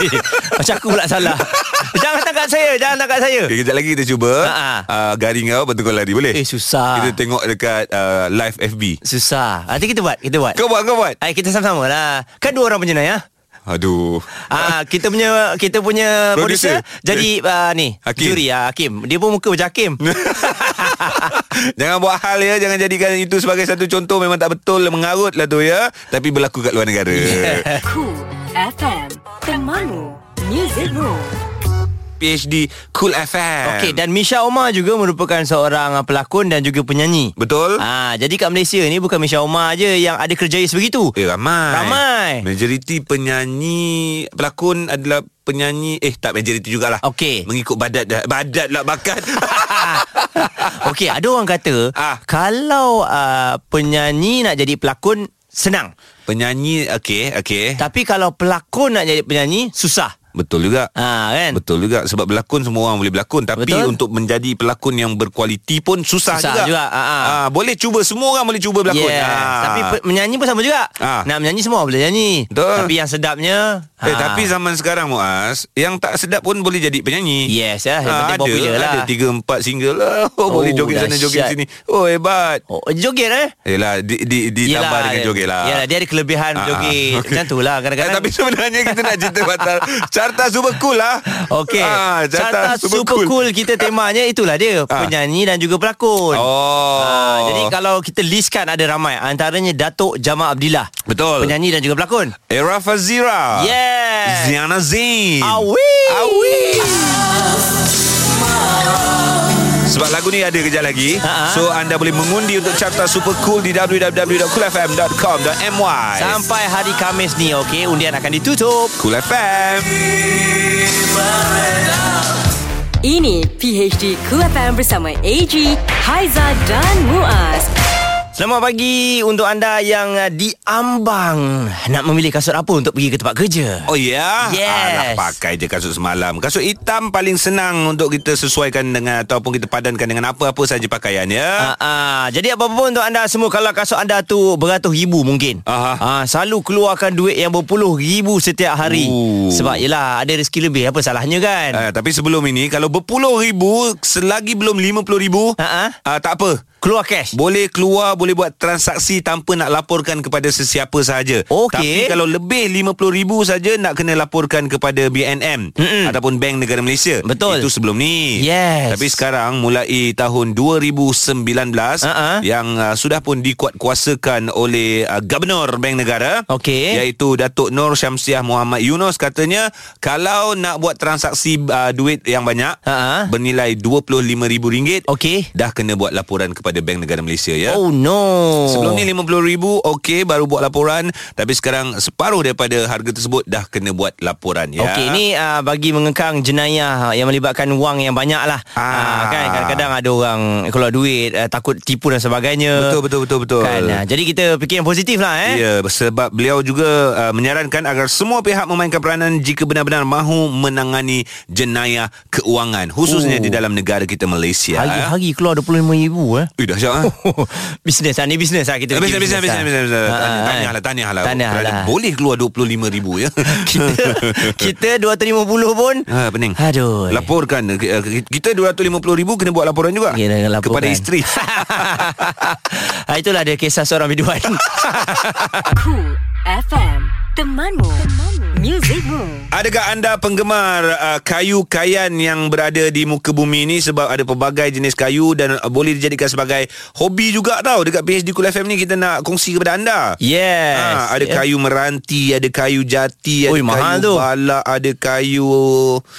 Macam aku pula salah. Jangan tangkap saya Jangan tangkap saya. Okay, kejap lagi kita cuba. Ha-ha. uh, Garing kau Lepas tu kau lari boleh? Eh susah. Kita tengok dekat uh, live FB Susah. Nanti kita buat Kita buat. Kau buat kau buat? Ay, Kita sama-sama lah Kan dua orang penjenayah Aduh. Ah, kita punya kita punya Producer. producer jadi uh, ni Hakim. juri ah, Hakim. Dia pun muka macam Hakim. (laughs) Jangan buat hal ya. Jangan jadikan itu sebagai satu contoh. Memang tak betul Mengarut lah tu ya. Tapi berlaku kat luar negara. (laughs) Cool FM Temanmu. Music Room PhD Cool FM Okey dan Misha Omar juga merupakan seorang uh, pelakon dan juga penyanyi. Betul Ah, jadi kat Malaysia ni bukan Misha Omar je yang ada kerjaya sebegitu. Eh ramai Ramai. Majoriti penyanyi Pelakon adalah penyanyi Eh tak majoriti jugalah Okey. Mengikut badat dah Badat lah bakat (laughs) Okey, ada orang kata Ah. kalau uh, penyanyi nak jadi pelakon senang. Penyanyi Okey Okey Tapi kalau pelakon nak jadi penyanyi susah. Betul juga Ha kan? Betul juga Sebab berlakon Semua orang boleh berlakon Tapi Betul. untuk menjadi pelakon Yang berkualiti pun Susah, Susah juga, juga, ha, ha. Ah, Boleh cuba Semua orang boleh cuba berlakon Yes. Ah. Tapi pe- menyanyi pun sama juga. Ah. Nak menyanyi semua boleh nyanyi. Betul. Tapi yang sedapnya Eh ah. tapi zaman sekarang Muaz Yang tak sedap pun Boleh jadi penyanyi Yes, ya. Yang Ah, penting ada, popular lah. Ada tiga empat single lah (laughs) oh, Boleh Oh, joget sana joget dahsyat. sini Oh hebat Oh, joget eh? Yelah di, di, Ditambah dengan joget lah Yalah, dia ada kelebihan Ah, joget. (laughs) okey. Macam tu lah Eh, kadang-kadang. tapi sebenarnya kita nak cerita (laughs) pasal Carta Super Cool lah Okey. Ah, Carta super, cool. kita temanya itulah dia, Ah. penyanyi dan juga pelakon. Oh Ah, jadi kalau kita listkan ada ramai antaranya Datuk Jamal Abdillah. Betul Penyanyi dan juga pelakon. Era Fazira Yes. Ziana Zain Awi. Awi Sebab lagu ni ada kejap lagi Ha-ha. So anda boleh mengundi untuk carta super cool Di www.coolfm.com.my Sampai hari Kamis ni okey, undian akan ditutup. Cool FM Ini PHD Cool FM bersama AG, Haiza dan Muaz. Selamat pagi untuk anda yang uh, diambang nak memilih kasut apa untuk pergi ke tempat kerja. Oh ya Yes. Alah, Pakai je kasut semalam Kasut hitam paling senang Untuk kita sesuaikan dengan Ataupun kita padankan dengan apa-apa saja pakaian ya Ah, ah, jadi apa pun untuk anda semua kalau kasut anda tu beratus ribu mungkin. Aha. Ah, selalu keluarkan duit yang berpuluh ribu setiap hari. Ooh. Sebab yelah ada rezeki lebih apa salahnya kan? Uh, tapi sebelum ini Kalau berpuluh ribu Selagi belum lima puluh ribu Ha-ha. uh, Tak apa Keluar cash. Boleh keluar Boleh buat transaksi Tanpa nak laporkan Kepada sesiapa sahaja Okey. Tapi kalau lebih RM50,000 saja Nak kena laporkan Kepada BNM Mm-mm. Ataupun Bank Negara Malaysia Betul. Itu sebelum ni Yes. Tapi sekarang Mulai tahun 2019 Ha-ha. Yang uh, sudah pun dikuatkuasakan Oleh uh, Gubernur Bank Negara Okey. Iaitu Datuk Nur Syamsiah Muhammad Yunus Katanya Kalau nak buat transaksi uh, Duit yang banyak Ha-ha. Bernilai RM25,000 Okey. Dah kena buat laporan Kepada Bank Negara Malaysia ya Oh no. Sebelum ni RM50,000 Okey baru buat laporan Tapi sekarang Separuh daripada harga tersebut Dah kena buat laporan ya Okey ni uh, bagi mengekang jenayah yang melibatkan wang yang banyak lah. Ah. Ah. kan kadang-kadang ada orang keluar duit uh, takut tipu dan sebagainya. Betul betul betul betul Kan. Uh, jadi kita fikir yang positif lah eh. Ya, sebab beliau juga uh, menyarankan agar semua pihak memainkan peranan jika benar-benar mahu menangani jenayah keuangan khususnya Oh. di dalam negara kita Malaysia. Hari-hari keluar RM25,000 eh. Eh dahsyat ha? (laughs) Bisnes lah Ni bisnes lah Kita Bisnes, fikir bisnes, bisnes, lah. bisnes, bisnes. Ha, Tahniah, ha. tahniah lah, tahniah lah. Tahniah lah Boleh keluar RM25,000 ya. (laughs) kita, kita 250 pun Ha, pening. Aduh Laporkan Eh, Kita RM250,000 Kena buat laporan juga Kena. Kepada isteri (laughs) ha, Itulah dia kisah seorang biduan Cool FM Temanmu, Temanmu. Musicmu Adakah anda penggemar uh, kayu kayan yang berada di muka bumi ni sebab ada pelbagai jenis kayu dan uh, boleh dijadikan sebagai hobi juga tau dekat PHD Cool FM ni kita nak kongsi kepada anda. Yes Ha, ada Yeah. kayu meranti, ada kayu jati, ada Ui, mahal kayu tu. balak, ada kayu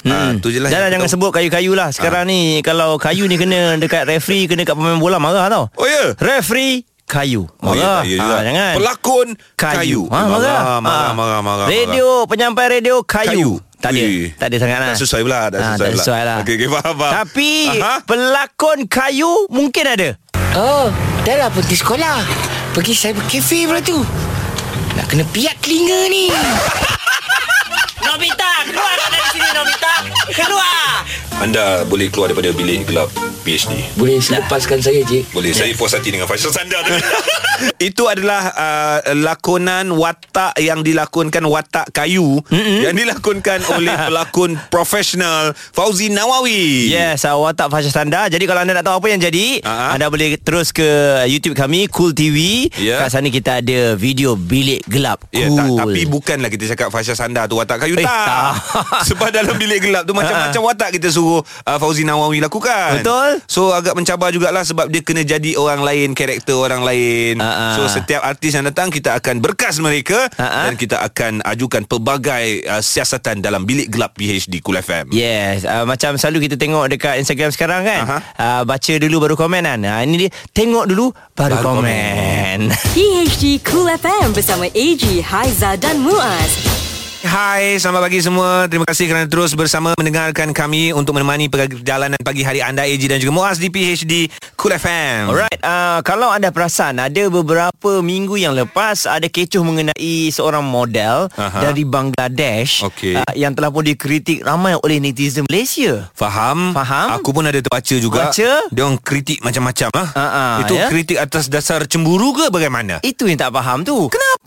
ha, tu je lah. Jangan jangan sebut kayu-kayu lah Sekarang ni Kalau kayu ni kena Dekat referee Kena kat pemain bola Marah tau tahu. Oh ya. Referee Kayu Oh, ya, Marah ya juga. Ah, Jangan Pelakon kayu. Kayu, Ha, marah, marah. marah, Ah. marah, marah, Radio Penyampai radio Kayu. Kayu, Tak ada Ui. Tak ada sangat lah Tak sesuai pula, tak sesuai tak pula. sesuai lah Okey, okey, faham, faham. Tapi Aha. Pelakon kayu Mungkin ada Oh, dah lah pergi sekolah. Pergi cyber cafe pula tu. Nak kena piat telinga ni. (laughs) Nobita Keluar dari sini Nobita Keluar Anda boleh keluar daripada bilik gelap PhD. Boleh lepaskan saya, Cik? Boleh Saya puas hati dengan Faisal Sandar tadi (laughs) Itu adalah uh, Lakonan watak Yang dilakonkan Watak kayu mm-hmm. Yang dilakonkan oleh (laughs) Pelakon profesional Fauzi Nawawi Yes, uh, watak Fasha Sanda. Jadi kalau anda nak tahu apa yang jadi, Ah. anda boleh terus ke YouTube kami Cool TV. Ya. Kat sana kita ada video bilik gelap. Ya, cool. tak, tapi bukanlah kita cakap Fasha Sandar tu watak kayu Eh, tak. tak. (laughs) Sebab dalam bilik gelap tu macam-macam watak kita suruh uh, Fauzi Nawawi lakukan. Betul. So agak mencabar jugalah sebab dia kena jadi orang lain, karakter orang lain. Ah. So setiap artis yang datang kita akan berkas mereka ah. dan kita akan ajukan pelbagai uh, siasatan dalam bilik gelap PHD Cool FM. Yes, uh, macam selalu kita tengok dekat Instagram sekarang kan. Aha. Uh, baca dulu baru komen kan. Uh, ini dia tengok dulu baru, Baru komen. (laughs) PHD Cool FM bersama AG, Haiza dan Muaz. Hai, selamat pagi semua. Terima kasih kerana terus bersama mendengarkan kami untuk menemani perjalanan pagi hari anda AG dan juga Muaz di PHD Cool FM. Alright, uh, kalau anda perasan ada beberapa minggu yang lepas ada kecoh mengenai seorang model Aha. dari Bangladesh Okey. uh, yang telah pun dikritik ramai oleh netizen Malaysia. Faham? Faham. Aku pun ada terbaca juga. Baca. Dia orang kritik macam-macam lah. Ah, ah, Itu ya? kritik atas dasar cemburu ke bagaimana? Itu yang tak faham tu. Kenapa?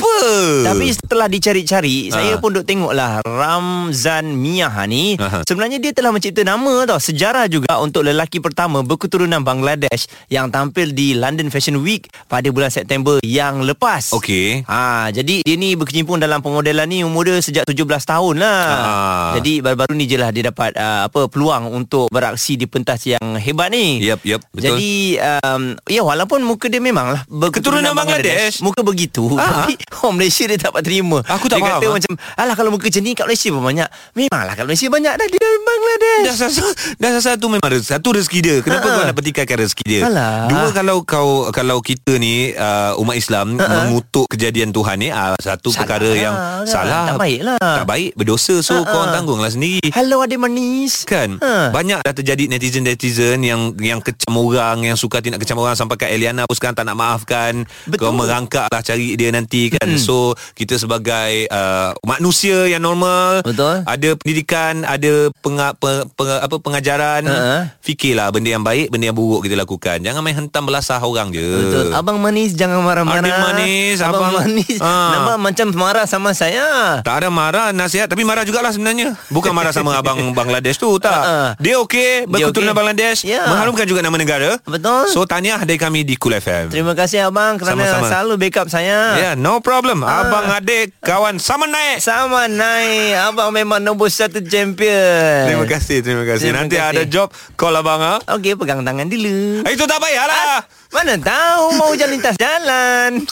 Tapi setelah dicari-cari Ha. Saya pun duk tengoklah Ramzan Miah ni Aha. Sebenarnya dia telah mencipta nama tau Sejarah juga untuk lelaki pertama Berketurunan Bangladesh Yang tampil di London Fashion Week Pada bulan September yang lepas Okey. Ha, jadi dia ni berkecimpung dalam pemodelan ni umur dia sejak 17 tahun lah. Ah. Jadi baru-baru ni je lah dia dapat uh, apa peluang untuk beraksi di pentas yang hebat ni. Yep, yep, betul. Jadi um, ya walaupun muka dia memang lah Keturunan Bangladesh. Muka begitu. Ah. Tapi orang Malaysia dia tak dapat terima. Aku tak dia faham, kata ah. macam alah kalau muka macam ni kat Malaysia pun banyak. Memanglah kat Malaysia banyak dah dia Bangladesh. Dah satu, dah satu memang rezeki, satu rezeki dia. Kenapa Ha. kau nak petikaikan rezeki dia? Alah. Dua kalau kau kalau kita ni uh, umat Islam mengutuk kejadian Tuhan ni uh, satu Salah perkara yang kan? salah. Tak baik lah. Tak baik, berdosa. So Ha, kau ha. orang tanggunglah sendiri. Hello adik manis. Kan Ha. Banyak dah terjadi netizen-netizen Yang yang kecam orang Yang suka tidak kecam orang Sampai kat Eliana pun sekarang tak nak maafkan Betul. Kau merangkak lah cari dia nanti kan Mm-mm. So kita sebagai uh, Manusia yang normal Betul. Ada pendidikan Ada penga, pe, pe, apa, pengajaran Ha. Fikirlah benda yang baik Benda yang buruk kita lakukan Jangan main hentam belasah orang je Betul. Abang manis jangan marah-marah. Adik manis, abang, abang- manis. Ah. Nama macam marah sama saya. Tak ada marah nasihat Tapi marah jugalah sebenarnya Bukan marah sama (laughs) abang Bangladesh tu Tak Ha-ha. Dia okey Berketurunan okey. Bangladesh Ya. Mengharumkan juga nama negara Betul. So tahniah dari kami di Cool FM Terima kasih abang kerana Sama-sama. selalu backup saya. Ya yeah, no problem Abang adik Kawan sama naik. Sama naik. Abang memang nombor satu champion. Terima kasih Terima kasih. Terima Nanti kasih. ada job Call abang ha? Okey pegang tangan dulu. Itu tak payahlah Mana tahu Mau jalan lintas jalan.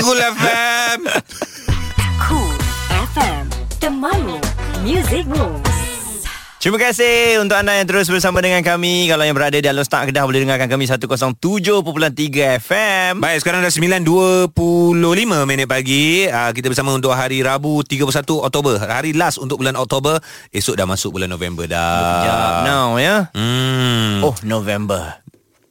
Cool FM Cool FM Temanmu Music Moves Terima kasih untuk anda yang terus bersama dengan kami. Kalau yang berada di Alun Start Kedah Boleh dengarkan kami 107.3 FM Baik sekarang dah 9.25 minit pagi. Uh, Kita bersama untuk hari Rabu 31 Oktober. Hari last untuk bulan Oktober. Esok dah masuk bulan November dah. Sekejap now ya? Hmm. Oh November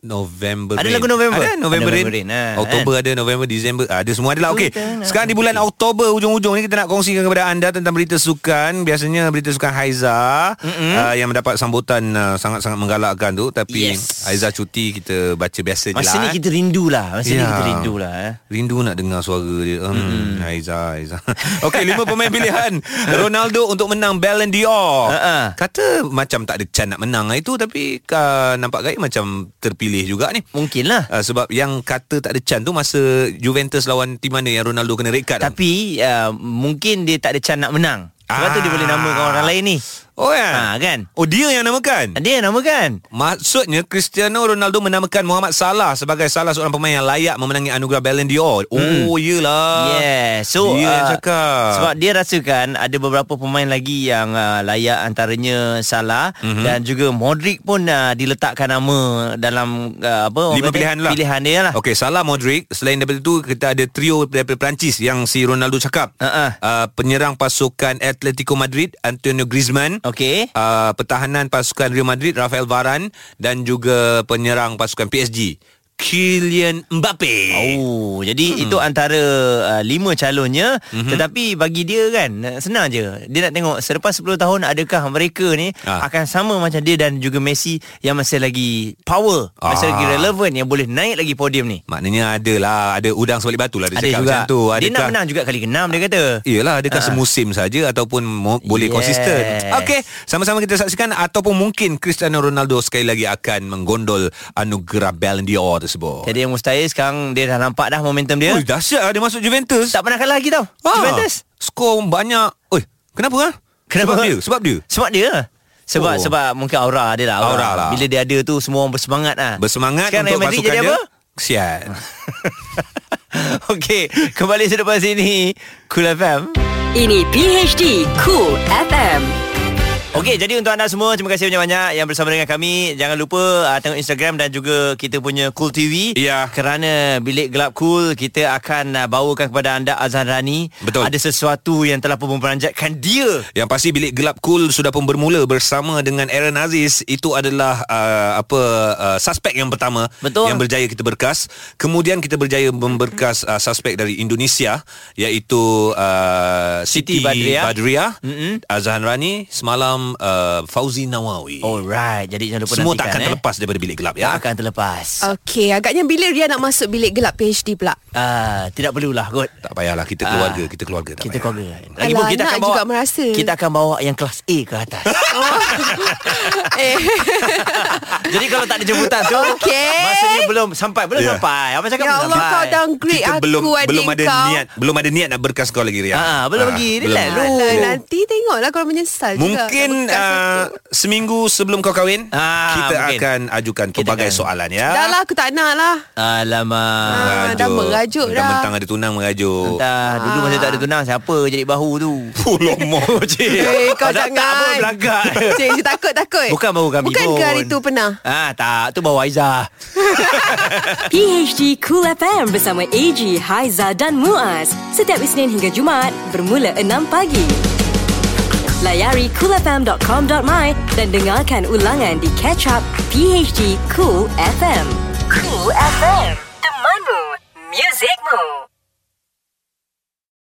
November Ada Rain. lagu November? Ada November, Ada Rain. Rain, ha, Oktober ada November Disember ada semua ada lah okey sekarang di bulan Oktober hujung-hujung ni kita nak kongsikan kepada anda tentang berita sukan biasanya berita sukan Haiza uh, yang mendapat sambutan uh, sangat-sangat menggalakkan tu tapi Yes. Haiza cuti kita baca biasa je Masa lah ni eh. kita rindu lah Masa ni Ya. kita rindu lah eh. Rindu nak dengar suara dia hmm, Haiza Haiza (laughs) Okey lima pemain pilihan (laughs) Ronaldo untuk menang Ballon d'Or Ha-ha. Kata macam tak ada can nak menang itu Tapi uh, nampak gaya macam terpilih juga ni Mungkin lah Uh, sebab yang kata tak ada can tu masa Juventus lawan tim mana yang Ronaldo kena red card. Tapi uh, Mungkin dia tak ada can nak menang Sebab tu dia Ah. boleh namakan orang lain ni Oh ya. ha, Kan Oh dia yang namakan. Dia yang namakan Maksudnya Cristiano Ronaldo menamakan Muhammad Salah sebagai salah seorang pemain yang layak memenangi anugerah Ballon d'Or. Oh iyalah. Yeah So Dia yang uh, cakap. Sebab dia rasakan Ada beberapa pemain lagi Yang uh, layak Antaranya Salah Mhm. mm-hmm. Dan juga Modric pun uh, Diletakkan nama Dalam uh, apa Lima kata, pilihan lah Pilihan dia lah Okey, Salah Modric Selain daripada itu Kita ada trio daripada Perancis Yang si Ronaldo cakap Ha-ha. uh, Penyerang pasukan Atletico Madrid Antonio Griezmann Okey. Uh, Pertahanan pasukan Real Madrid Rafael Varane Dan juga penyerang pasukan PSG Kylian Mbappe Oh, jadi hmm. itu antara uh, lima calonnya Mhm. mm-hmm. tetapi bagi dia kan senang je. Dia nak tengok selepas 10 tahun adakah mereka ni Ah. akan sama macam dia dan juga Messi yang masih lagi power, masih Ah. lagi relevan yang boleh naik lagi podium ni. Maknanya ada lah Ada udang sebalik batu lah Dia ada cakap juga. macam tu Dia nak menang juga kali ke-6 dia kata. Iyalah adakah Ah. semusim saja Ataupun mo- boleh Yes. konsisten Okey Sama-sama kita saksikan Ataupun mungkin Cristiano Ronaldo Sekali lagi akan Menggondol Anugerah Ballon d'Or tersebut Jadi yang mustahil sekarang dia dah nampak dah momentum dia. Ui, dahsyat lah dia masuk Juventus tak pernah kalah lagi tau. Ah, Juventus. Skor banyak Oi, Kenapa ah? Kenapa? Sebab dia Sebab dia Sebab dia. Sebab Oh. sebab mungkin aura dia lah. Aura lah. Bila dia ada tu semua orang bersemangat lah. Bersemangat Sekarang untuk pasukan jadi dia apa? Kesian (laughs) Okey, kembali selepas ini Cool FM. Ini PHD Cool FM. Okey, jadi untuk anda semua terima kasih banyak-banyak yang bersama dengan kami. Jangan lupa uh, tengok Instagram dan juga kita punya Cool TV. Ya. Kerana Bilik Gelap Cool kita akan uh, bawakan kepada anda Azhan Rani. Betul. Ada sesuatu yang telah pun memperanjatkan dia. Yang pasti bilik gelap cool sudah pun bermula bersama dengan Aaron Aziz. Itu adalah uh, apa uh, suspek yang pertama Betul. yang berjaya kita berkas. Kemudian kita berjaya memberkas uh, suspek dari Indonesia iaitu uh, Siti, Siti Badriah. Badriah, Mm-mm. Azhan Rani, semalam uh, Fauzi Nawawi. Alright, jadi jangan lupa Semua nantikan, tak akan eh. terlepas daripada bilik gelap Tak ya. akan terlepas. Okey, agaknya bila dia nak masuk bilik gelap PhD pula? Ah, tidak perlulah kot. Tak payahlah kita keluarga, kita keluarga tak Kita payah. keluarga. Alah, kita nak akan bawa juga merasa. Kita akan bawa yang kelas A ke atas. (laughs) (laughs) eh, Jadi kalau tak ada jemputan tu Okey. Masanya belum sampai Belum Ya. sampai Apa cakap ya belum Allah sampai kau downgrade Kita aku belum belum ada kau. niat, belum ada niat nak berkas kau lagi Ria. Ah, belum lagi. Relax belum. nanti tengoklah kalau menyesal juga. Mungkin Tak uh, seminggu sebelum kau kahwin Ah, kita mungkin. akan ajukan Kita pelbagai akan- soalan ya. Dah lah aku tak nak lah. Alamak Ah, dah merajuk Dah dah. mentang ada tunang merajuk. Entah Dulu masa tak ada tunang Siapa jadi bahu tu Oh, lama. (laughs) Eh, kau Tak, tak jangan. apa, belagak. (laughs) Cik, cik takut, takut. Bukan bahu kami Bukan pun ke hari tu pernah? Ah tak Tu bahu Aizah (laughs) PHD Cool FM bersama AG, Haiza dan Muaz. Setiap Isnin hingga Jumaat bermula 6 pagi. Layari coolfm.com.my dan dengarkan ulangan di Catch Up PHD Cool FM. Cool FM. Temanmu. Musikmu.